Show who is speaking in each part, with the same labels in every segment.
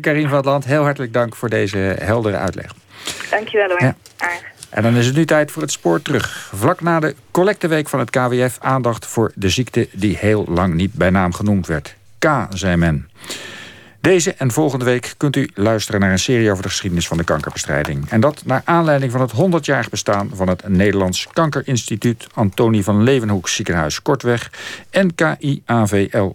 Speaker 1: Karin van het Land, heel hartelijk dank voor deze heldere uitleg.
Speaker 2: Dankjewel hoor. Ja.
Speaker 1: En dan is het nu tijd voor het spoor terug. Vlak na de collecteweek van het KWF aandacht voor de ziekte die heel lang niet bij naam genoemd werd. K, zei men. Deze en volgende week kunt u luisteren naar een serie over de geschiedenis van de kankerbestrijding. En dat naar aanleiding van het 100-jarig bestaan van het Nederlands Kankerinstituut Antonie van Leeuwenhoek Ziekenhuis, kortweg NKI-AVL.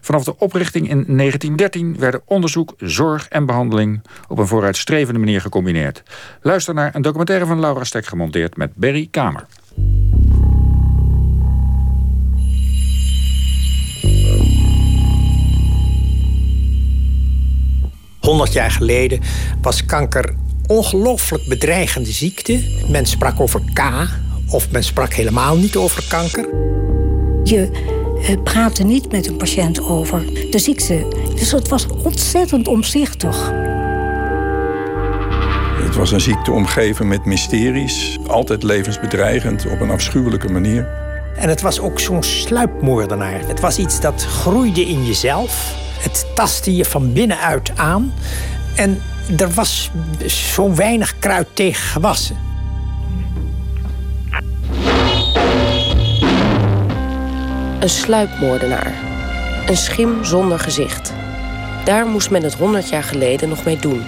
Speaker 1: Vanaf de oprichting in 1913 werden onderzoek, zorg en behandeling op een vooruitstrevende manier gecombineerd. Luister naar een documentaire van Laura Stek gemonteerd met Berry Kamer.
Speaker 3: 100 jaar geleden was kanker ongelooflijk bedreigende ziekte. Men sprak over K, of men sprak helemaal niet over kanker.
Speaker 4: Je praatte niet met een patiënt over de ziekte. Dus het was ontzettend omzichtig.
Speaker 5: Het was een ziekte omgeven met mysteries. Altijd levensbedreigend op een afschuwelijke manier.
Speaker 3: En het was ook zo'n sluipmoordenaar. Het was iets dat groeide in jezelf. Het tastte je van binnenuit aan. En er was zo weinig kruid tegen gewassen.
Speaker 6: Een sluipmoordenaar. Een schim zonder gezicht. Daar moest men het 100 jaar geleden nog mee doen.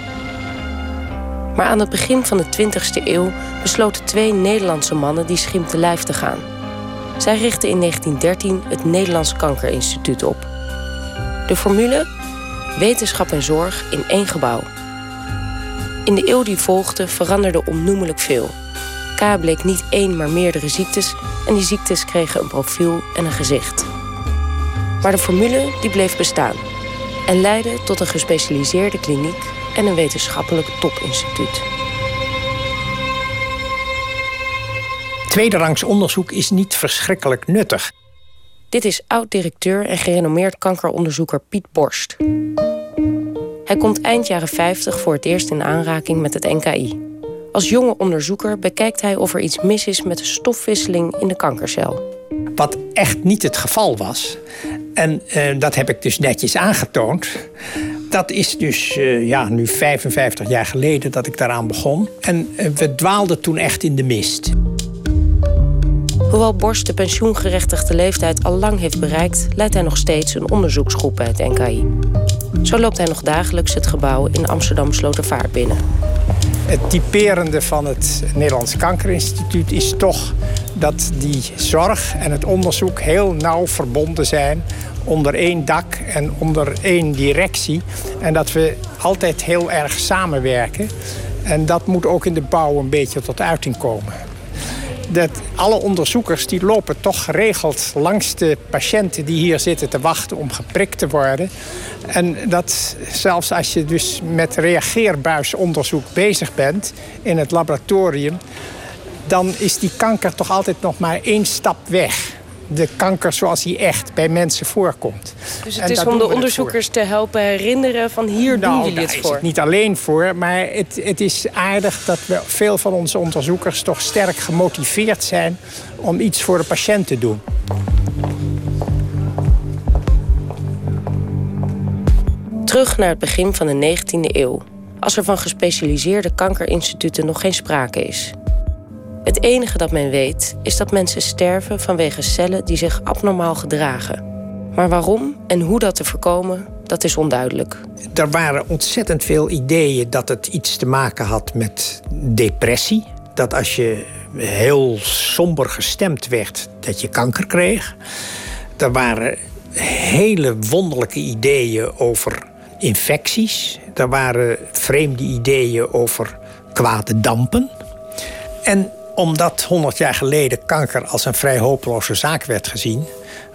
Speaker 6: Maar aan het begin van de 20e eeuw besloten twee Nederlandse mannen die schim te lijf te gaan. Zij richtten in 1913 het Nederlands Kankerinstituut op. De formule? Wetenschap en zorg in één gebouw. In de eeuw die volgde veranderde onnoemelijk veel. K bleek niet één, maar meerdere ziektes en die ziektes kregen een profiel en een gezicht. Maar de formule die bleef bestaan en leidde tot een gespecialiseerde kliniek en een wetenschappelijk topinstituut.
Speaker 3: Tweederangs onderzoek is niet verschrikkelijk nuttig.
Speaker 6: Dit is oud-directeur en gerenommeerd kankeronderzoeker Piet Borst. Hij komt eind jaren 50 voor het eerst in aanraking met het NKI. Als jonge onderzoeker bekijkt hij of er iets mis is met de stofwisseling in de kankercel.
Speaker 3: Wat echt niet het geval was, en uh, dat heb ik dus netjes aangetoond. Dat is dus uh, ja, nu 55 jaar geleden dat ik daaraan begon. En uh, we dwaalden toen echt in de mist.
Speaker 6: Hoewel Borst de pensioengerechtigde leeftijd al lang heeft bereikt, leidt hij nog steeds een onderzoeksgroep bij het NKI. Zo loopt hij nog dagelijks het gebouw in Amsterdam Slotervaart binnen.
Speaker 3: Het typerende van het Nederlands Kankerinstituut is toch dat die zorg en het onderzoek heel nauw verbonden zijn onder één dak en onder één directie. En dat we altijd heel erg samenwerken. En dat moet ook in de bouw een beetje tot uiting komen dat alle onderzoekers die lopen toch geregeld langs de patiënten die hier zitten te wachten om geprikt te worden. En dat zelfs als je dus met reageerbuisonderzoek bezig bent in het laboratorium, dan is die kanker toch altijd nog maar één stap weg de kanker zoals die echt bij mensen voorkomt.
Speaker 6: Dus het is om de onderzoekers te helpen herinneren van hier doen nou, jullie het voor?
Speaker 3: Is het niet alleen voor, maar het, het is aardig dat we, veel van onze onderzoekers toch sterk gemotiveerd zijn om iets voor de patiënt te doen.
Speaker 6: Terug naar het begin van de 19e eeuw, als er van gespecialiseerde kankerinstituten nog geen sprake is. Het enige dat men weet is dat mensen sterven vanwege cellen die zich abnormaal gedragen. Maar waarom en hoe dat te voorkomen, dat is onduidelijk.
Speaker 3: Er waren ontzettend veel ideeën dat het iets te maken had met depressie. Dat als je heel somber gestemd werd, dat je kanker kreeg. Er waren hele wonderlijke ideeën over infecties. Er waren vreemde ideeën over kwade dampen. En omdat 100 jaar geleden kanker als een vrij hopeloze zaak werd gezien,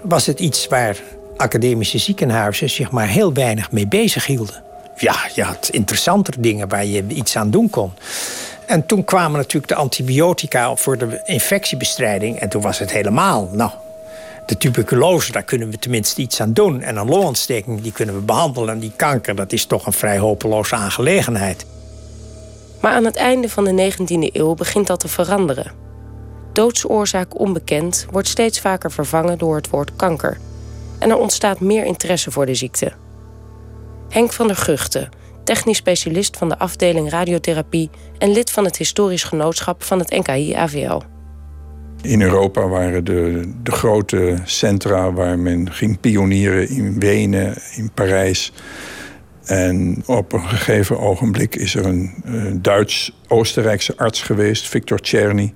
Speaker 3: was het iets waar academische ziekenhuizen zich maar heel weinig mee bezig hielden. Ja, je had interessantere dingen waar je iets aan doen kon. En toen kwamen natuurlijk de antibiotica voor de infectiebestrijding. En toen was het helemaal, nou, de tuberculose, daar kunnen we tenminste iets aan doen. En een longontsteking, die kunnen we behandelen. En die kanker, dat is toch een vrij hopeloze aangelegenheid.
Speaker 6: Maar aan het einde van de 19e eeuw begint dat te veranderen. Doodsoorzaak onbekend wordt steeds vaker vervangen door het woord kanker. En er ontstaat meer interesse voor de ziekte. Henk van der Guchten, technisch specialist van de afdeling radiotherapie en lid van het historisch genootschap van het NKI-AVL.
Speaker 5: In Europa waren de, de grote centra waar men ging pionieren in Wenen, in Parijs. En op een gegeven ogenblik is er een, Duits-Oostenrijkse arts geweest, Victor Czerny,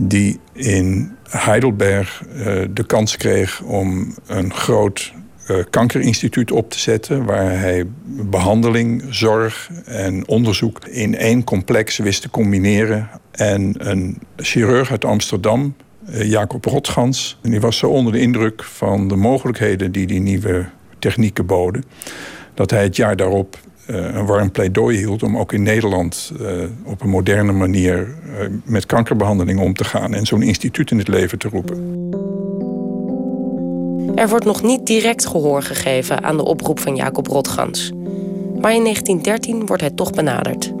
Speaker 5: die in Heidelberg uh, de kans kreeg om een groot uh, kankerinstituut op te zetten. Waar hij behandeling, zorg en onderzoek in één complex wist te combineren. En een chirurg uit Amsterdam, uh, Jacob Rotgans, die was zo onder de indruk van de mogelijkheden die die nieuwe technieken boden. Dat hij het jaar daarop uh, een warm pleidooi hield om ook in Nederland uh, op een moderne manier uh, met kankerbehandeling om te gaan en zo'n instituut in het leven te roepen.
Speaker 6: Er wordt nog niet direct gehoor gegeven aan de oproep van Jacob Rotgans. Maar in 1913 wordt hij toch benaderd.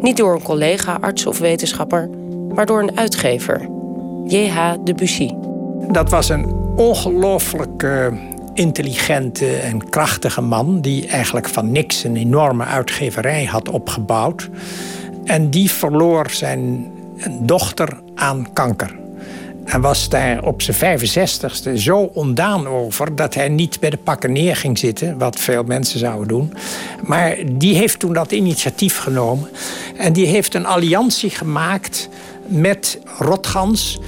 Speaker 6: Niet door een collega, arts of wetenschapper, maar door een uitgever, J.H. Debussy.
Speaker 3: Dat was een ongelooflijk intelligente en krachtige man... die eigenlijk van niks een enorme uitgeverij had opgebouwd. En die verloor zijn dochter aan kanker. En was daar op zijn 65ste zo ondaan over dat hij niet bij de pakken neer ging zitten, wat veel mensen zouden doen. Maar die heeft toen dat initiatief genomen en die heeft een alliantie gemaakt met Rotgans,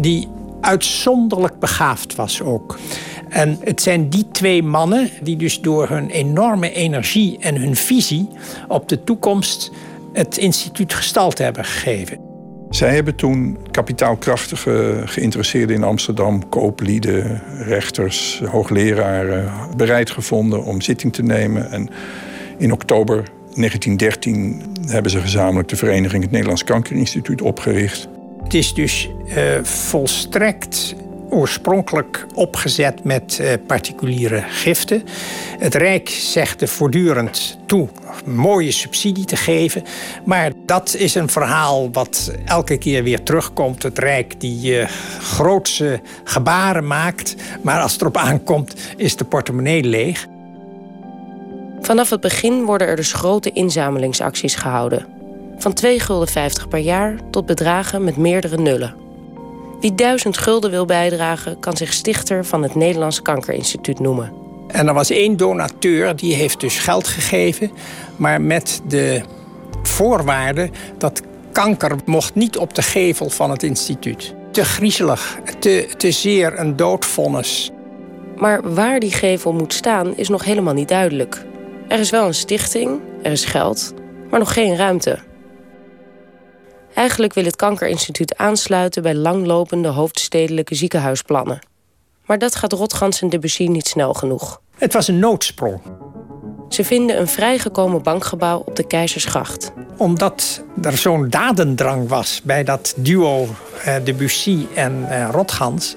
Speaker 3: die uitzonderlijk begaafd was ook. En het zijn die twee mannen die dus door hun enorme energie en hun visie op de toekomst het instituut gestald hebben gegeven.
Speaker 5: Zij hebben toen kapitaalkrachtige geïnteresseerden in Amsterdam, kooplieden, rechters, hoogleraren, bereid gevonden om zitting te nemen. En in oktober 1913 hebben ze gezamenlijk de vereniging het Nederlands Kankerinstituut opgericht.
Speaker 3: Het is dus uh, volstrekt oorspronkelijk opgezet met uh, particuliere giften. Het Rijk zegt er voortdurend toe mooie subsidie te geven. Maar dat is een verhaal wat elke keer weer terugkomt. Het Rijk die uh, grootse gebaren maakt. Maar als het erop aankomt is de portemonnee leeg.
Speaker 6: Vanaf het begin worden er dus grote inzamelingsacties gehouden. Van 2,50 gulden per jaar tot bedragen met meerdere nullen. Wie duizend gulden wil bijdragen, kan zich stichter van het Nederlands Kankerinstituut noemen.
Speaker 3: En er was één donateur die heeft dus geld gegeven, maar met de voorwaarde dat kanker mocht niet op de gevel van het instituut. Te griezelig, te, te zeer een doodvonnis.
Speaker 6: Maar waar die gevel moet staan is nog helemaal niet duidelijk. Er is wel een stichting, er is geld, maar nog geen ruimte. Eigenlijk wil het Kankerinstituut aansluiten bij langlopende hoofdstedelijke ziekenhuisplannen. Maar dat gaat Rotgans en Debussy niet snel genoeg.
Speaker 3: Het was een noodsprong.
Speaker 6: Ze vinden een vrijgekomen bankgebouw op de Keizersgracht.
Speaker 3: Omdat er zo'n dadendrang was bij dat duo uh, Debussy en uh, Rotgans...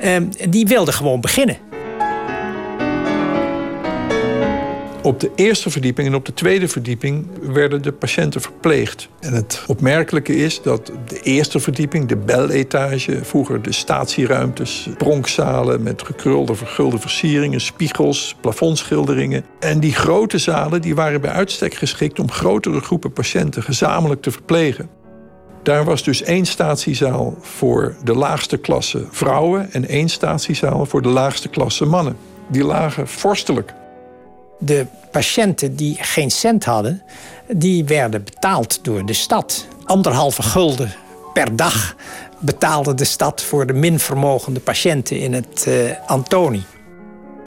Speaker 3: Uh, die wilden gewoon beginnen.
Speaker 5: Op de eerste verdieping en op de tweede verdieping werden de patiënten verpleegd. En het opmerkelijke is dat de eerste verdieping, de beletage, vroeger de statieruimtes, pronkzalen met gekrulde, vergulde versieringen, spiegels, plafondschilderingen. En die grote zalen die waren bij uitstek geschikt om grotere groepen patiënten gezamenlijk te verplegen. Daar was dus één statiezaal voor de laagste klasse vrouwen en één statiezaal voor de laagste klasse mannen. Die lagen vorstelijk
Speaker 3: de patiënten die geen cent hadden, die werden betaald door de stad. Anderhalve gulden per dag betaalde de stad voor de minvermogende patiënten in het uh, Antoni.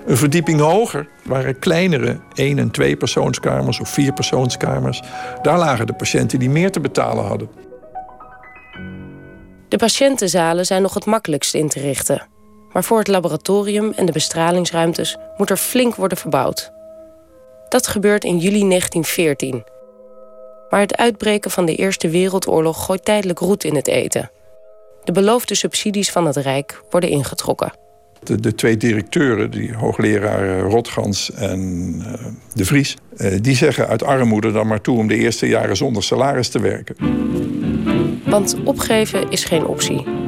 Speaker 5: Een verdieping hoger waren kleinere één- en twee persoonskamers of vier persoonskamers. Daar lagen de patiënten die meer te betalen hadden.
Speaker 6: De patiëntenzalen zijn nog het makkelijkst in te richten. Maar voor het laboratorium en de bestralingsruimtes moet er flink worden verbouwd. Dat gebeurt in juli 1914. Maar het uitbreken van de Eerste Wereldoorlog gooit tijdelijk roet in het eten. De beloofde subsidies van het Rijk worden ingetrokken.
Speaker 5: De, de twee directeuren, die hoogleraar Rotgans en uh, De Vries... Uh, die zeggen uit armoede dan maar toe om de eerste jaren zonder salaris te werken.
Speaker 6: Want opgeven is geen optie.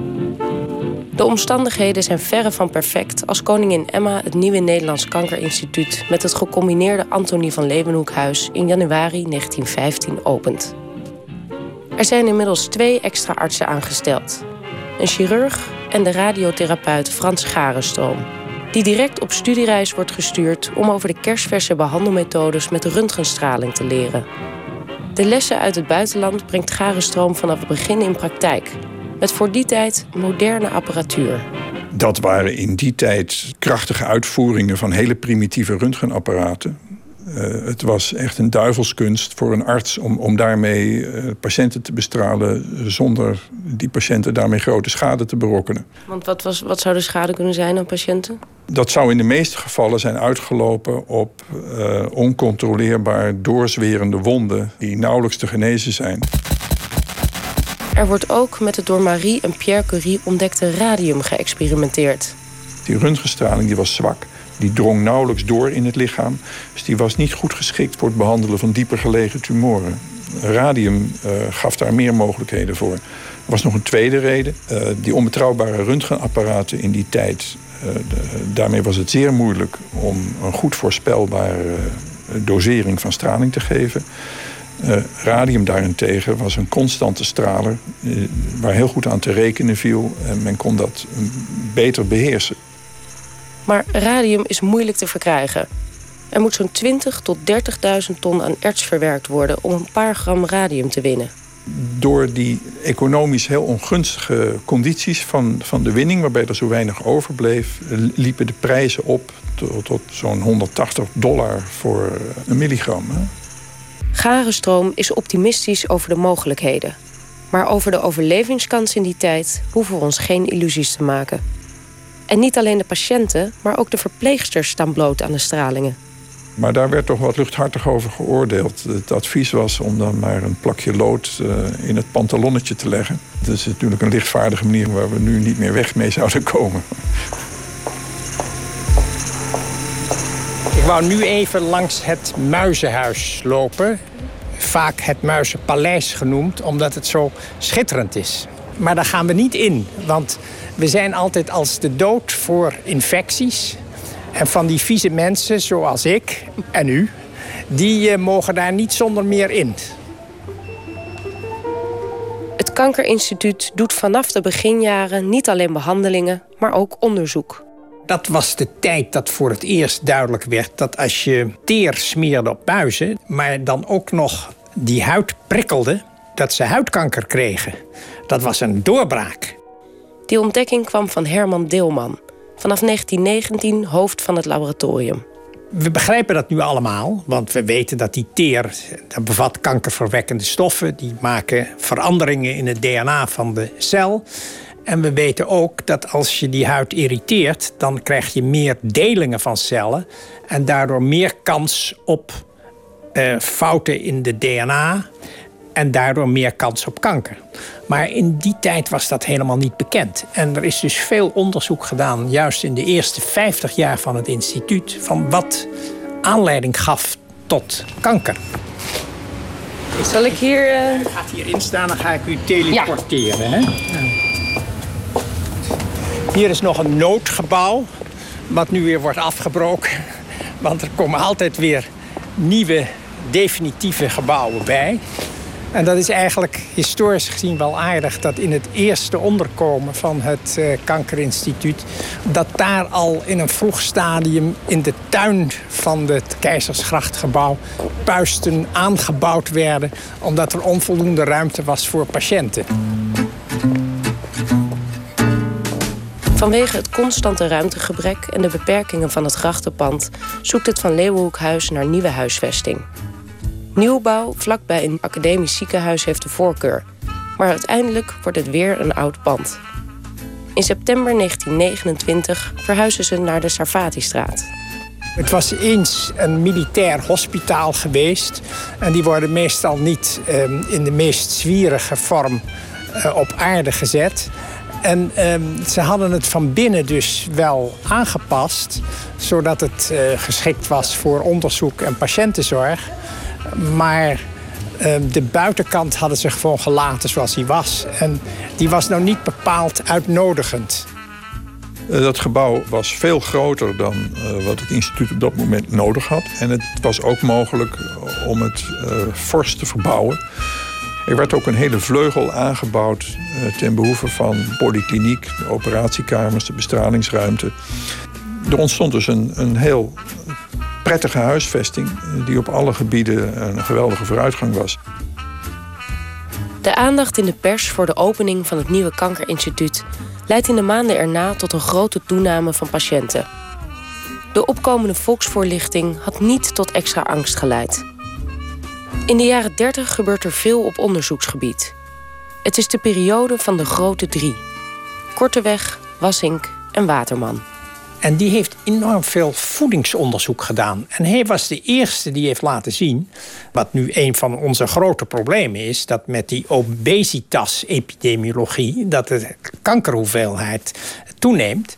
Speaker 6: De omstandigheden zijn verre van perfect als koningin Emma het nieuwe Nederlands Kankerinstituut met het gecombineerde Antonie van Leeuwenhoekhuis in januari 1915 opent. Er zijn inmiddels twee extra artsen aangesteld: een chirurg en de radiotherapeut Frans Garenstroom, die direct op studiereis wordt gestuurd om over de kerstverse behandelmethodes met röntgenstraling te leren. De lessen uit het buitenland brengt Garenstroom vanaf het begin in praktijk met voor die tijd moderne apparatuur.
Speaker 5: Dat waren in die tijd krachtige uitvoeringen van hele primitieve röntgenapparaten. Uh, het was echt een duivelskunst voor een arts om, om daarmee uh, patiënten te bestralen zonder die patiënten daarmee grote schade te berokkenen.
Speaker 6: Want wat, was, wat zou de schade kunnen zijn aan patiënten?
Speaker 5: Dat zou in de meeste gevallen zijn uitgelopen op uh, oncontroleerbaar doorzwerende wonden die nauwelijks te genezen zijn.
Speaker 6: Er wordt ook met het door Marie en Pierre Curie ontdekte radium geëxperimenteerd.
Speaker 5: Die röntgenstraling die was zwak. Die drong nauwelijks door in het lichaam. Dus die was niet goed geschikt voor het behandelen van dieper gelegen tumoren. Radium uh, gaf daar meer mogelijkheden voor. Er was nog een tweede reden. Uh, die onbetrouwbare röntgenapparaten in die tijd. Uh, de, daarmee was het zeer moeilijk om een goed voorspelbare dosering van straling te geven. Uh, radium daarentegen was een constante straler uh, waar heel goed aan te rekenen viel en men kon dat beter beheersen.
Speaker 6: Maar radium is moeilijk te verkrijgen. Er moet zo'n 20 tot 30.000 ton aan erts verwerkt worden om een paar gram radium te winnen.
Speaker 5: Door die economisch heel ongunstige condities van, van de winning, waarbij er zo weinig overbleef, liepen de prijzen op tot, tot zo'n 180 dollar voor een milligram. Hè.
Speaker 6: Garenstroom is optimistisch over de mogelijkheden. Maar over de overlevingskans in die tijd hoeven we ons geen illusies te maken. En niet alleen de patiënten, maar ook de verpleegsters staan bloot aan de stralingen.
Speaker 5: Maar daar werd toch wat luchthartig over geoordeeld. Het advies was om dan maar een plakje lood in het pantalonnetje te leggen. Dat is natuurlijk een lichtvaardige manier waar we nu niet meer weg mee zouden komen.
Speaker 3: Wou nu even langs het muizenhuis lopen. Vaak het muizenpaleis genoemd, omdat het zo schitterend is. Maar daar gaan we niet in, want we zijn altijd als de dood voor infecties. En van die vieze mensen, zoals ik en u, die uh, mogen daar niet zonder meer in.
Speaker 6: Het Kankerinstituut doet vanaf de beginjaren niet alleen behandelingen, maar ook onderzoek.
Speaker 3: Dat was de tijd dat voor het eerst duidelijk werd dat als je teer smeerde op muizen, maar dan ook nog die huid prikkelde, dat ze huidkanker kregen. Dat was een doorbraak.
Speaker 6: Die ontdekking kwam van Herman Deelman, vanaf 1919 hoofd van het laboratorium.
Speaker 3: We begrijpen dat nu allemaal, want we weten dat die teer dat bevat kankerverwekkende stoffen. Die maken veranderingen in het DNA van de cel. En we weten ook dat als je die huid irriteert, dan krijg je meer delingen van cellen. En daardoor meer kans op uh, fouten in de DNA. En daardoor meer kans op kanker. Maar in die tijd was dat helemaal niet bekend. En er is dus veel onderzoek gedaan, juist in de eerste 50 jaar van het instituut, van wat aanleiding gaf tot kanker.
Speaker 6: Zal ik hier. Uh...
Speaker 3: Gaat hierin staan, dan ga ik u teleporteren. Ja. Hè? Hier is nog een noodgebouw, wat nu weer wordt afgebroken. Want er komen altijd weer nieuwe definitieve gebouwen bij. En dat is eigenlijk historisch gezien wel aardig dat in het eerste onderkomen van het uh, Kankerinstituut, dat daar al in een vroeg stadium in de tuin van het Keizersgrachtgebouw puisten aangebouwd werden, omdat er onvoldoende ruimte was voor patiënten.
Speaker 6: Vanwege het constante ruimtegebrek en de beperkingen van het grachtenpand zoekt het Van Leeuwenhoekhuis naar nieuwe huisvesting. Nieuwbouw vlakbij een academisch ziekenhuis heeft de voorkeur, maar uiteindelijk wordt het weer een oud pand. In september 1929 verhuizen ze naar de Sarfatistraat.
Speaker 3: Het was eens een militair hospitaal geweest. En die worden meestal niet eh, in de meest zwierige vorm eh, op aarde gezet. En eh, ze hadden het van binnen dus wel aangepast, zodat het uh, geschikt was voor onderzoek en patiëntenzorg. Maar uh, de buitenkant hadden ze gewoon gelaten zoals hij was. En die was nou niet bepaald uitnodigend.
Speaker 5: Uh, dat gebouw was veel groter dan uh, wat het instituut op dat moment nodig had. En het was ook mogelijk om het fors te verbouwen. Er werd ook een hele vleugel aangebouwd ten behoeve van polykliniek, de operatiekamers, de bestralingsruimte. Er ontstond dus een, een heel prettige huisvesting die op alle gebieden een geweldige vooruitgang was.
Speaker 6: De aandacht in de pers voor de opening van het nieuwe kankerinstituut leidt in de maanden erna tot een grote toename van patiënten. De opkomende volksvoorlichting had niet tot extra angst geleid. In de jaren 30 gebeurt er veel op onderzoeksgebied. Het is de periode van de grote drie: Korteweg, Wassink en Waterman.
Speaker 3: En die heeft enorm veel voedingsonderzoek gedaan. En hij was de eerste die heeft laten zien, wat nu een van onze grote problemen is, dat met die obesitas-epidemiologie, dat de kankerhoeveelheid toeneemt.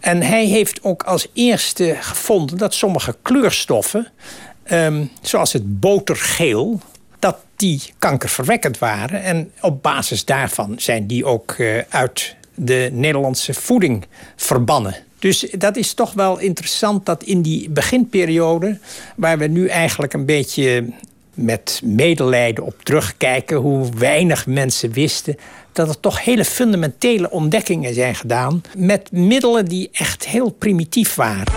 Speaker 3: En hij heeft ook als eerste gevonden dat sommige kleurstoffen, um, zoals het botergeel, dat die kankerverwekkend waren. En op basis daarvan zijn die ook uh, uit de Nederlandse voeding verbannen. Dus dat is toch wel interessant dat in die beginperiode, waar we nu eigenlijk een beetje met medelijden op terugkijken, hoe weinig mensen wisten, dat er toch hele fundamentele ontdekkingen zijn gedaan met middelen die echt heel primitief waren.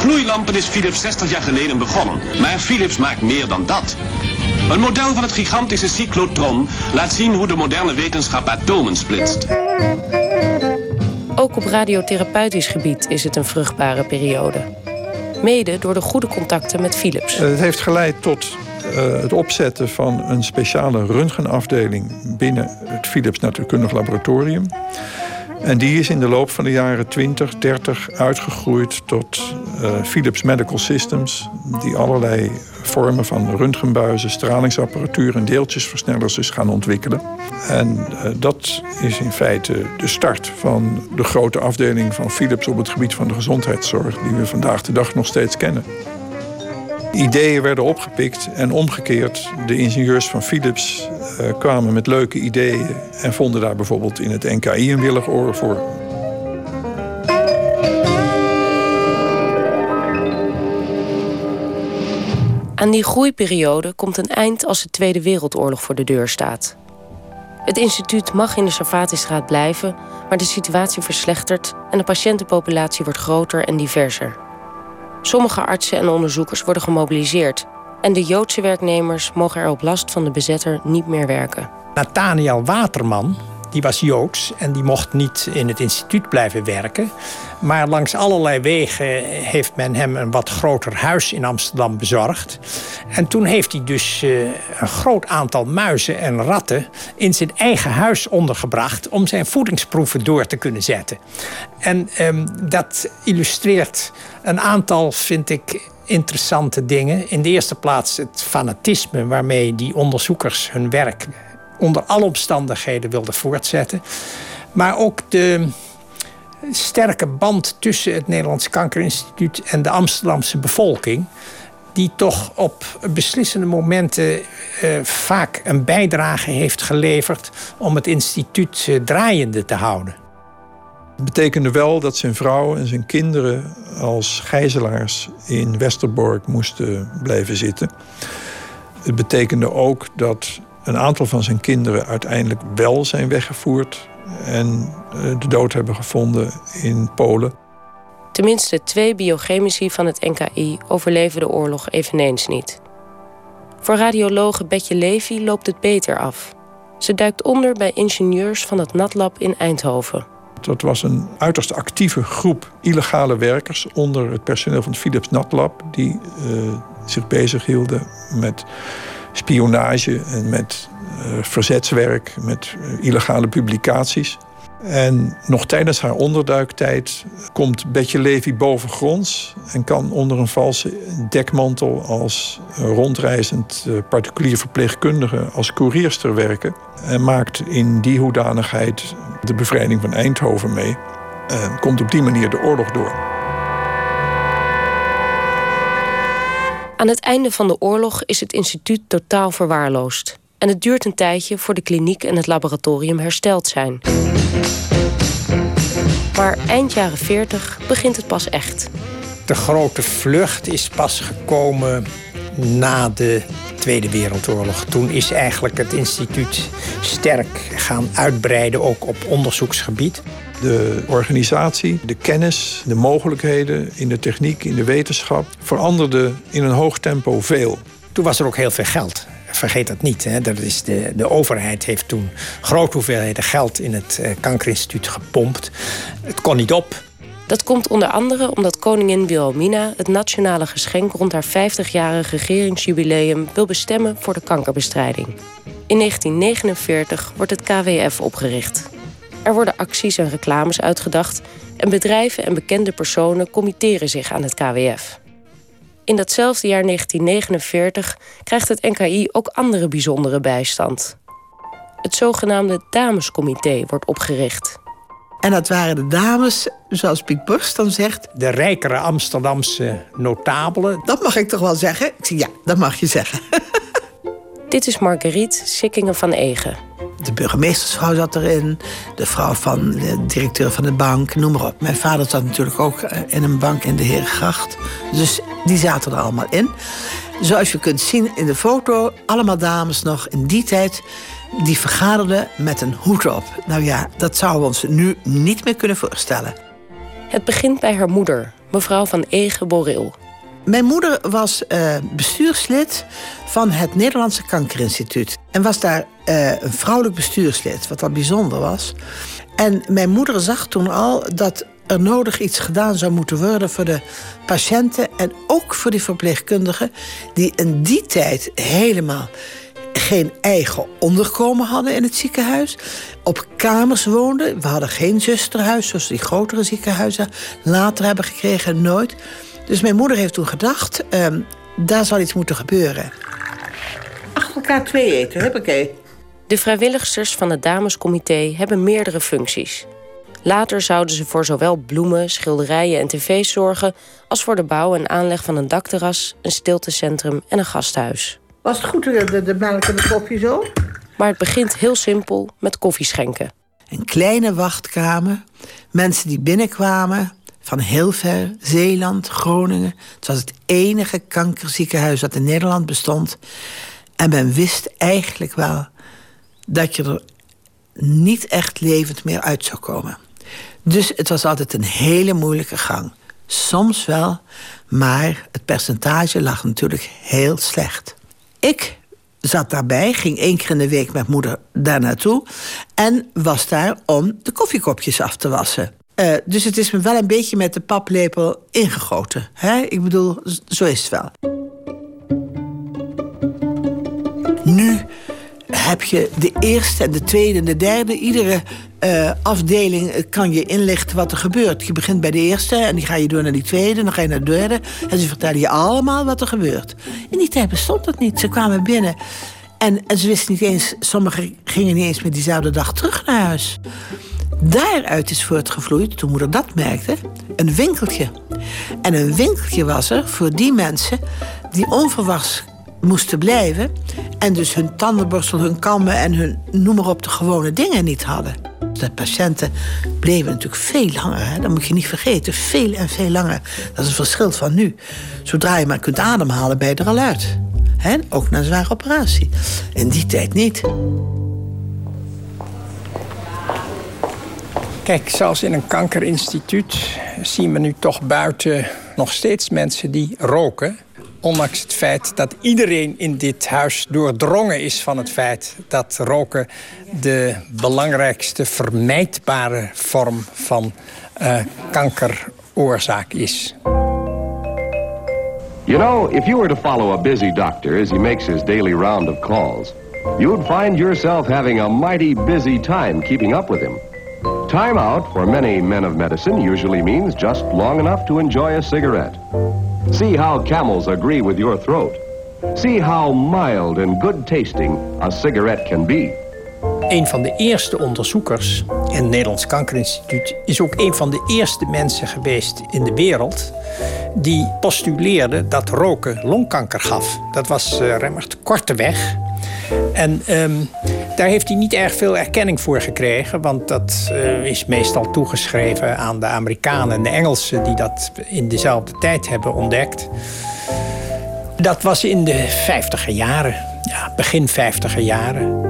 Speaker 2: Gloeilampen is Philips 60 jaar geleden begonnen. Maar Philips maakt meer dan dat. Een model van het gigantische cyclotron laat zien hoe de moderne wetenschap atomen splitst.
Speaker 6: Ook op radiotherapeutisch gebied is het een vruchtbare periode. Mede door de goede contacten met Philips.
Speaker 5: Het heeft geleid tot uh, het opzetten van een speciale röntgenafdeling binnen het Philips Natuurkundig Laboratorium. En die is in de loop van de jaren 20, 30 uitgegroeid tot uh, Philips Medical Systems, die allerlei vormen van röntgenbuizen, stralingsapparatuur en deeltjesversnellers is gaan ontwikkelen. En uh, dat is in feite de start van de grote afdeling van Philips op het gebied van de gezondheidszorg, die we vandaag de dag nog steeds kennen. Ideeën werden opgepikt en omgekeerd. De ingenieurs van Philips uh, kwamen met leuke ideeën en vonden daar bijvoorbeeld in het NKI een willig oor voor.
Speaker 6: Aan die groeiperiode komt een eind als de Tweede Wereldoorlog voor de deur staat. Het instituut mag in de Sarvatistraat blijven, maar de situatie verslechtert en de patiëntenpopulatie wordt groter en diverser. Sommige artsen en onderzoekers worden gemobiliseerd en de Joodse werknemers mogen er op last van de bezetter niet meer werken.
Speaker 3: Nathaniel Waterman, die was Joods en die mocht niet in het instituut blijven werken. Maar langs allerlei wegen heeft men hem een wat groter huis in Amsterdam bezorgd. En toen heeft hij dus uh, een groot aantal muizen en ratten in zijn eigen huis ondergebracht om zijn voedingsproeven door te kunnen zetten. En um, dat illustreert een aantal, vind ik, interessante dingen. In de eerste plaats het fanatisme waarmee die onderzoekers hun werk onder alle omstandigheden wilden voortzetten. Maar ook de sterke band tussen het Nederlands Kankerinstituut en de Amsterdamse bevolking. Die toch op beslissende momenten eh, vaak een bijdrage heeft geleverd om het instituut eh, draaiende te houden.
Speaker 5: Het betekende wel dat zijn vrouw en zijn kinderen als gijzelaars in Westerbork moesten blijven zitten. Het betekende ook dat een aantal van zijn kinderen uiteindelijk wel zijn weggevoerd en eh, de dood hebben gevonden in Polen.
Speaker 6: Tenminste, twee biochemici van het NKI overleven de oorlog eveneens niet. Voor radiologe Betje Levy loopt het beter af. Ze duikt onder bij ingenieurs van het NatLab in Eindhoven.
Speaker 5: Dat was een uiterst actieve groep illegale werkers onder het personeel van het Philips NatLab, die uh, zich bezighielden met spionage en met uh, verzetswerk, met uh, illegale publicaties. En nog tijdens haar onderduiktijd komt Betje Levy bovengronds en kan onder een valse dekmantel als rondreizend particulier verpleegkundige als koerierster werken. En maakt in die hoedanigheid de bevrijding van Eindhoven mee. En komt op die manier de oorlog door.
Speaker 6: Aan het einde van de oorlog is het instituut totaal verwaarloosd. En het duurt een tijdje voor de kliniek en het laboratorium hersteld zijn. Maar eind jaren 40 begint het pas echt.
Speaker 3: De grote vlucht is pas gekomen na de Tweede Wereldoorlog. Toen is eigenlijk het instituut sterk gaan uitbreiden, ook op onderzoeksgebied.
Speaker 5: De organisatie, de kennis, de mogelijkheden in de techniek, in de wetenschap veranderden in een hoog tempo veel.
Speaker 3: Toen was er ook heel veel geld. Vergeet dat niet. Hè. Dat is de, de overheid heeft toen grote hoeveelheden geld in het uh, kankerinstituut gepompt. Het kon niet op.
Speaker 6: Dat komt onder andere omdat koningin Wilhelmina het nationale geschenk rond haar 50-jarig regeringsjubileum wil bestemmen voor de kankerbestrijding. In 1949 wordt het KWF opgericht. Er worden acties en reclames uitgedacht en bedrijven en bekende personen committeren zich aan het KWF. In datzelfde jaar 1949 krijgt het NKI ook andere bijzondere bijstand. Het zogenaamde Damescomité wordt opgericht.
Speaker 7: En dat waren de dames, zoals Piet Borst dan zegt...
Speaker 3: De rijkere Amsterdamse notabelen.
Speaker 7: Dat mag ik toch wel zeggen? Ik zeg ja, dat mag je zeggen.
Speaker 6: Dit is Marguerite Sikkingen van Egen.
Speaker 7: De burgemeestersvrouw zat erin, de vrouw van de directeur van de bank, noem maar op. Mijn vader zat natuurlijk ook eh, in een bank in de Herengracht. Dus die zaten er allemaal in. Zoals je kunt zien in de foto, allemaal dames nog in die tijd die vergaderden met een hoed op. Nou ja, dat zouden we ons nu niet meer kunnen voorstellen.
Speaker 6: Het begint bij haar moeder, mevrouw van Ege.
Speaker 7: Mijn moeder was uh, bestuurslid van het Nederlandse Kankerinstituut. En was daar uh, een vrouwelijk bestuurslid, wat al bijzonder was. En mijn moeder zag toen al dat er nodig iets gedaan zou moeten worden voor de patiënten en ook voor die verpleegkundigen, die in die tijd helemaal geen eigen onderkomen hadden in het ziekenhuis. Op kamers woonden. We hadden geen zusterhuis, zoals die grotere ziekenhuizen later hebben gekregen, nooit. Dus mijn moeder heeft toen gedacht, um, daar zal iets moeten gebeuren.
Speaker 8: Achter elkaar twee eten, heb ik
Speaker 6: De vrijwilligsters van het damescomité hebben meerdere functies. Later zouden ze voor zowel bloemen, schilderijen en tv's zorgen... als voor de bouw en aanleg van een dakterras, een stiltecentrum en een gasthuis.
Speaker 8: Was het goed, de, de melk en de koffie zo?
Speaker 6: Maar het begint heel simpel met koffie schenken.
Speaker 7: Een kleine wachtkamer, mensen die binnenkwamen van heel ver, Zeeland, Groningen. Het was het enige kankerziekenhuis dat in Nederland bestond. En men wist eigenlijk wel dat je er niet echt levend meer uit zou komen. Dus het was altijd een hele moeilijke gang. Soms wel, maar het percentage lag natuurlijk heel slecht. Ik zat daarbij, ging één keer in de week met moeder daar naartoe... en was daar om de koffiekopjes af te wassen. Uh, dus het is me wel een beetje met de paplepel ingegoten. Hè? Ik bedoel, zo is het wel. Nu heb je de eerste en de tweede en de derde. Iedere uh, afdeling kan je inlichten wat er gebeurt. Je begint bij de eerste en die ga je door naar die tweede... dan ga je naar de derde en ze vertellen je allemaal wat er gebeurt. In die tijd bestond dat niet. Ze kwamen binnen en, en ze wisten niet eens... sommigen gingen niet eens met diezelfde dag terug naar huis. Daaruit is voortgevloeid, toen moeder dat merkte, een winkeltje. En een winkeltje was er voor die mensen die onverwachts moesten blijven... en dus hun tandenborstel, hun kammen en hun noem maar op de gewone dingen niet hadden. De patiënten bleven natuurlijk veel langer. Hè? Dat moet je niet vergeten. Veel en veel langer. Dat is een verschil van nu. Zodra je maar kunt ademhalen, ben je er al uit. Hè? Ook na een zware operatie. In die tijd niet.
Speaker 3: Kijk, zoals in een kankerinstituut zien we nu toch buiten nog steeds mensen die roken. Ondanks het feit dat iedereen in dit huis doordrongen is van het feit dat roken de belangrijkste vermijdbare vorm van uh, kankeroorzaak is.
Speaker 2: You know, if you were to follow a busy doctor as he makes his daily round of calls, you'd find yourself having a mighty busy time keeping up with him. Time out for many men of medicine usually means just long enough to enjoy a cigarette. See how camels agree with your throat. See how mild and good tasting a cigarette can be.
Speaker 3: Een van de eerste onderzoekers in het Nederlands Kankerinstituut is ook een van de eerste mensen geweest in de wereld die postuleerde dat roken longkanker gaf. Dat was uh, Remmert Korteweg. En ehm, daar heeft hij niet erg veel erkenning voor gekregen, want dat eh, is meestal toegeschreven aan de Amerikanen en de Engelsen die dat in dezelfde tijd hebben ontdekt. Dat was in de vijftiger jaren, ja, begin vijftiger jaren.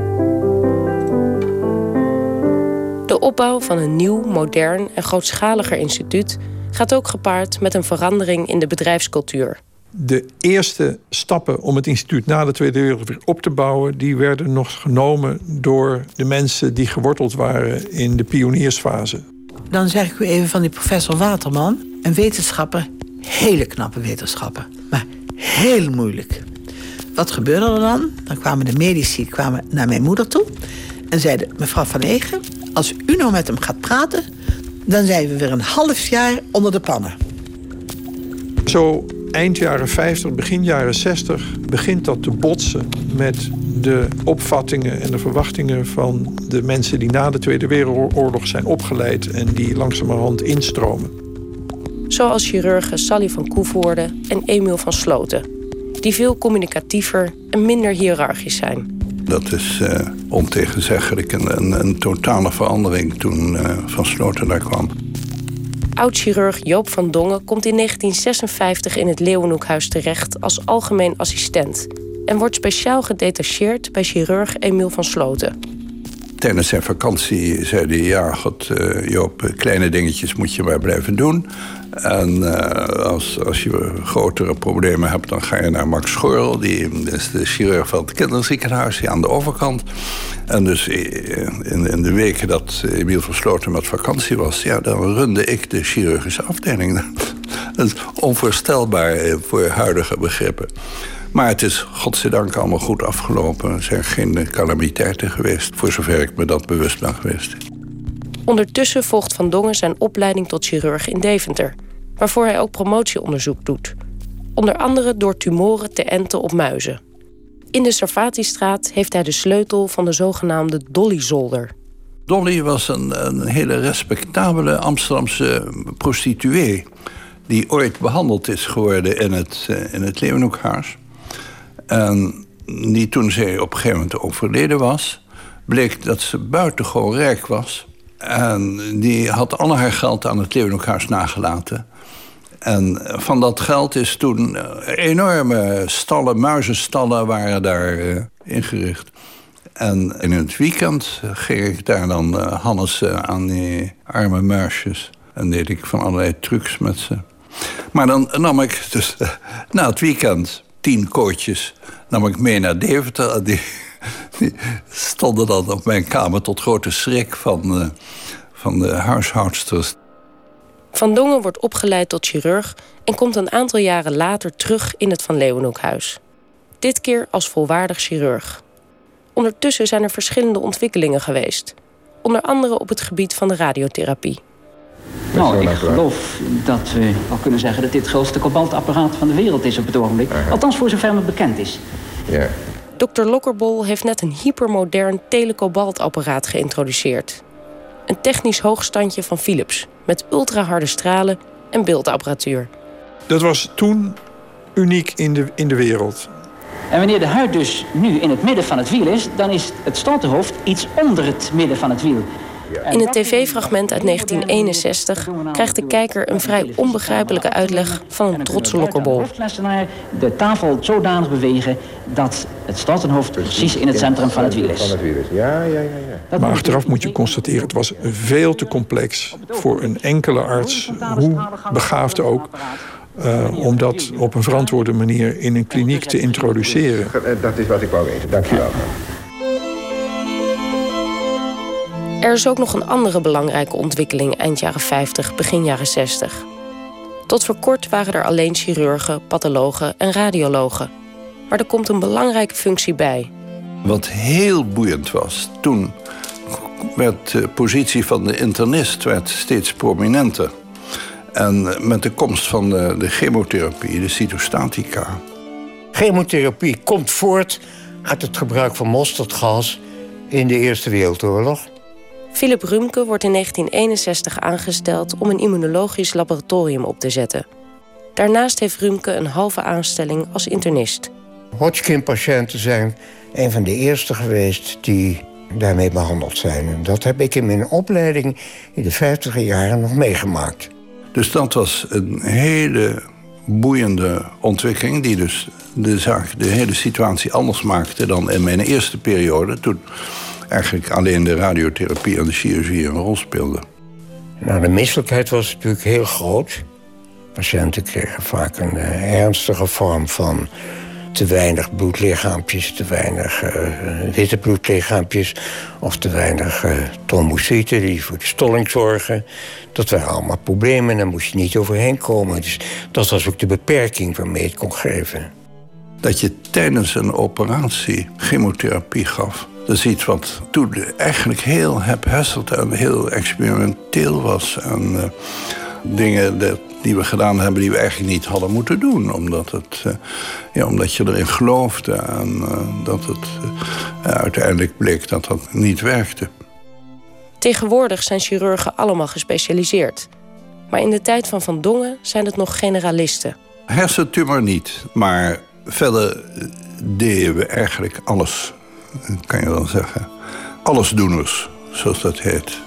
Speaker 6: De opbouw van een nieuw, modern en grootschaliger instituut gaat ook gepaard met een verandering in de bedrijfscultuur.
Speaker 5: De eerste stappen om het instituut na de Tweede Wereldoorlog weer op te bouwen, die werden nog genomen door de mensen die geworteld waren in de pioniersfase.
Speaker 7: Dan zeg ik u even van die professor Waterman, een wetenschapper, hele knappe wetenschapper, maar heel moeilijk. Wat gebeurde er dan? Dan kwamen de medici kwamen naar mijn moeder toe en zeiden: Mevrouw Van Egen, als u nou met hem gaat praten, dan zijn we weer een half jaar onder de pannen.
Speaker 5: Zo eind jaren 50, begin jaren 60 begint dat te botsen met de opvattingen en de verwachtingen van de mensen die na de Tweede Wereldoorlog zijn opgeleid en die langzamerhand instromen.
Speaker 6: Zoals chirurgen Sally van Koevoorde en Emiel van Sloten, die veel communicatiever en minder hiërarchisch zijn.
Speaker 9: Dat is uh, ontegenzeggelijk een, een, een, totale verandering toen uh, Van Sloten daar kwam.
Speaker 6: Oud-chirurg Joop van Dongen komt in 1956 in het Leeuwenhoekhuis terecht als algemeen assistent en wordt speciaal gedetacheerd bij chirurg Emiel van Sloten.
Speaker 9: Tijdens zijn vakantie zei hij: Ja, God, uh, Joop, kleine dingetjes moet je maar blijven doen. En uh, als, als je grotere problemen hebt, dan ga je naar Max Schorl. Die is de chirurg van het kinderziekenhuis, die aan de overkant. En dus in, in de weken dat Emiel Versloten met vakantie was... Ja, dan runde ik de chirurgische afdeling. Dat is onvoorstelbaar voor huidige begrippen. Maar het is godzijdank allemaal goed afgelopen. Er zijn geen calamiteiten geweest, voor zover ik me dat bewust ben geweest.
Speaker 6: Ondertussen volgt Van Dongen zijn opleiding tot chirurg in Deventer, waarvoor hij ook promotieonderzoek doet. Onder andere door tumoren te enten op muizen. In de Sarfatistraat heeft hij de sleutel van de zogenaamde Dolly-zolder.
Speaker 9: Dolly was een, een hele respectabele Amsterdamse prostituee... die ooit behandeld is geworden in het, eh, in het Leeuwenhoekhuis. En die toen zij op een gegeven moment overleden was... bleek dat ze buitengewoon rijk was... En die had al haar geld aan het Leeuwenhoekhuis nagelaten. En van dat geld is toen enorme stallen, muizenstallen waren daar uh, ingericht. En in het weekend ging ik daar dan Hannes aan die arme muisjes. En deed ik van allerlei trucs met ze. Maar dan nam ik dus na het weekend tien kootjes nam ik mee naar Deventer. Die, die stonden dan op mijn kamer tot grote schrik van, uh, van de huishoudsters.
Speaker 6: Van Dongen wordt opgeleid tot chirurg en komt een aantal jaren later terug in het Van Leeuwenhoekhuis. Dit keer als volwaardig chirurg. Ondertussen zijn er verschillende ontwikkelingen geweest. Onder andere op het gebied van de radiotherapie.
Speaker 10: Nou, ik geloof dat we wel kunnen zeggen dat dit het grootste kobaltapparaat van de wereld is op het ogenblik. Althans voor zover me bekend is.
Speaker 6: Ja. Dr. Lokkerbol heeft net een hypermodern telecobaltapparaat geïntroduceerd. Een technisch hoogstandje van Philips met ultraharde stralen en beeldapparatuur.
Speaker 5: Dat was toen uniek in de, in de wereld.
Speaker 10: En wanneer de huid dus nu in het midden van het wiel is, dan is het stotenhoofd iets onder het midden van het wiel.
Speaker 6: In het tv-fragment uit 1961 krijgt de kijker een vrij onbegrijpelijke uitleg van een trotse lokkerbol.
Speaker 10: De tafel zodanig bewegen dat het stotenhoofd precies in het centrum van het wiel is.
Speaker 5: Ja, ja, ja. Maar achteraf moet je constateren, het was veel te complex voor een enkele arts, hoe begaafd ook, uh, om dat op een verantwoorde manier in een kliniek te introduceren.
Speaker 2: Dat is wat ik wou weten. Dank
Speaker 6: Er is ook nog een andere belangrijke ontwikkeling eind jaren 50, begin jaren 60. Tot voor kort waren er alleen chirurgen, pathologen en radiologen. Maar er komt een belangrijke functie bij.
Speaker 9: Wat heel boeiend was, toen werd de positie van de internist werd steeds prominenter. En met de komst van de, de chemotherapie, de cytostatica.
Speaker 11: Chemotherapie komt voort uit het gebruik van mosterdgas in de Eerste Wereldoorlog.
Speaker 6: Philip Rumke wordt in 1961 aangesteld om een immunologisch laboratorium op te zetten. Daarnaast heeft Rumke een halve aanstelling als internist.
Speaker 11: Hodgkin-patiënten zijn een van de eerste geweest die daarmee behandeld zijn. En dat heb ik in mijn opleiding in de 50 jaren nog meegemaakt.
Speaker 9: Dus dat was een hele boeiende ontwikkeling... die dus de, zaak, de hele situatie anders maakte dan in mijn eerste periode... toen eigenlijk alleen de radiotherapie en de chirurgie een rol speelden.
Speaker 11: Nou, de misselijkheid was natuurlijk heel groot. Patiënten kregen vaak een uh, ernstige vorm van te weinig bloedlichaampjes, te weinig uh, witte bloedlichaampjes of te weinig uh, trombocyten die voor de stolling zorgen. Dat waren allemaal problemen en daar moest je niet overheen komen. Dus dat was ook de beperking waarmee het kon geven.
Speaker 9: Dat je tijdens een operatie chemotherapie gaf. Dat is iets wat toen eigenlijk heel hephesseld en heel experimenteel was. En uh, dingen die we gedaan hebben die we eigenlijk niet hadden moeten doen. Omdat, het, uh, ja, omdat je erin geloofde en uh, dat het uiteindelijk bleek dat dat niet werkte.
Speaker 6: Tegenwoordig zijn chirurgen allemaal gespecialiseerd. Maar in de tijd van Van Dongen zijn het nog generalisten.
Speaker 9: Hersentumor niet, maar verder deden we eigenlijk alles, kan je wel zeggen. Allesdoeners, zoals dat heet.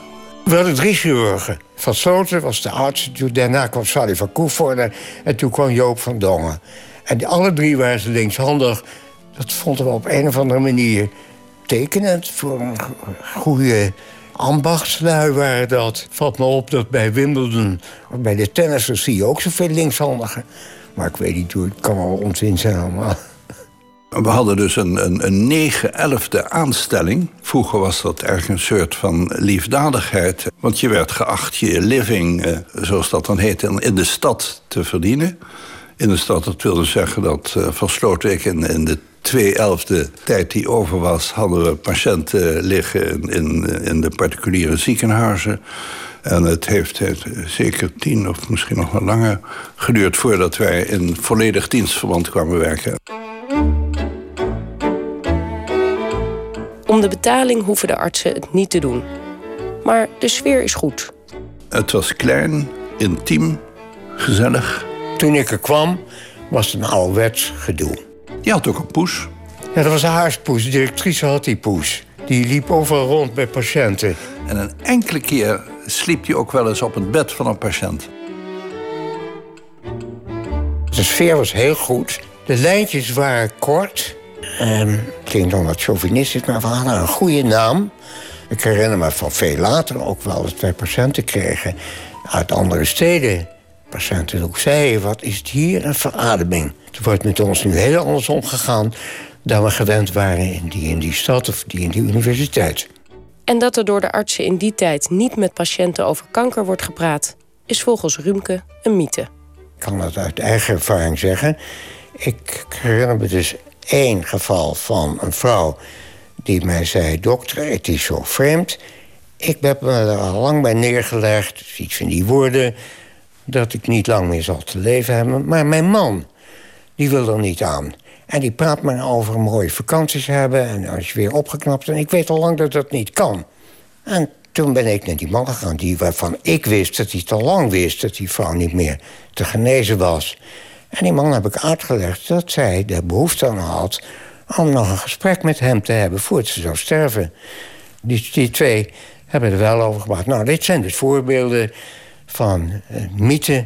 Speaker 11: We hadden drie chirurgen. Van Sloten was de arts, daarna kwam Sally van Koevoorde... en toen kwam Joop van Dongen. En die, alle drie waren ze linkshandig. Dat vonden we op een of andere manier tekenend... voor een goede ambachtslui waren dat. Valt me op dat bij Wimbledon, bij de tennissers... zie je ook zoveel linkshandigen. Maar ik weet niet hoe, het kan wel onzin zijn allemaal.
Speaker 9: We hadden dus een, een, een 9 11 aanstelling. Vroeger was dat erg een soort van liefdadigheid. Want je werd geacht je living, eh, zoals dat dan heet, in de stad te verdienen. In de stad, dat wilde zeggen dat uh, van Slootwijk in, in de 2 tijd die over was... hadden we patiënten liggen in, in, de particuliere ziekenhuizen. En het heeft, het zeker tien of misschien nog wat langer geduurd... voordat wij in volledig dienstverband kwamen werken.
Speaker 6: Betaling hoeven de artsen het niet te doen. Maar de sfeer is goed.
Speaker 9: Het was klein, intiem, gezellig.
Speaker 11: Toen ik er kwam, was het een ouderwets gedoe.
Speaker 9: Je had ook een poes.
Speaker 11: Ja, dat was een haarspoes. De directrice had die poes. Die liep overal rond bij patiënten.
Speaker 9: En een enkele keer sliep hij ook wel eens op het bed van een patiënt.
Speaker 11: De sfeer was heel goed. De lijntjes waren kort. Um, klinkt dan wat chauvinistisch, maar we hadden een goede naam. Ik herinner me van veel later ook wel dat wij patiënten kregen uit andere steden. Patiënten ook zeiden, wat is het hier een verademing. Er wordt met ons nu heel anders omgegaan dan we gewend waren in die, in die stad of die in die universiteit.
Speaker 6: En dat er door de artsen in die tijd niet met patiënten over kanker wordt gepraat, is volgens Rumke een mythe. Ik
Speaker 11: kan dat uit eigen ervaring zeggen. Ik herinner me dus één geval van een vrouw die mij zei... dokter, het is zo vreemd. Ik heb me er al lang bij neergelegd, iets van die woorden... dat ik niet lang meer zal te leven hebben. Maar mijn man, die wil er niet aan. En die praat me over mooie vakanties hebben... en als je weer opgeknapt... en ik weet al lang dat dat niet kan. En toen ben ik naar die man gegaan, die, waarvan ik wist dat hij te lang wist... dat die vrouw niet meer te genezen was... En die man heb ik uitgelegd dat zij de behoefte aan had... om nog een gesprek met hem te hebben voordat ze zou sterven. Die, die twee hebben er wel over gebracht. Nou, dit zijn dus voorbeelden van uh,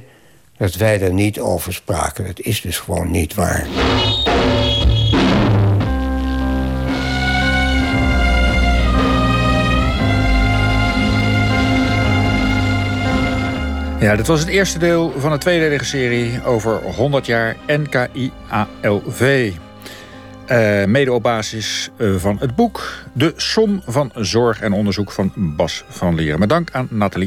Speaker 11: dat wij er niet over spraken. Dat is dus gewoon niet waar.
Speaker 1: Ja, dit was het eerste deel van de tweedelige serie over 100 jaar NKIALV. Uh, mede op basis uh, van het boek De Som van Zorg en Onderzoek van Bas van Leren. Met dank aan Nathalie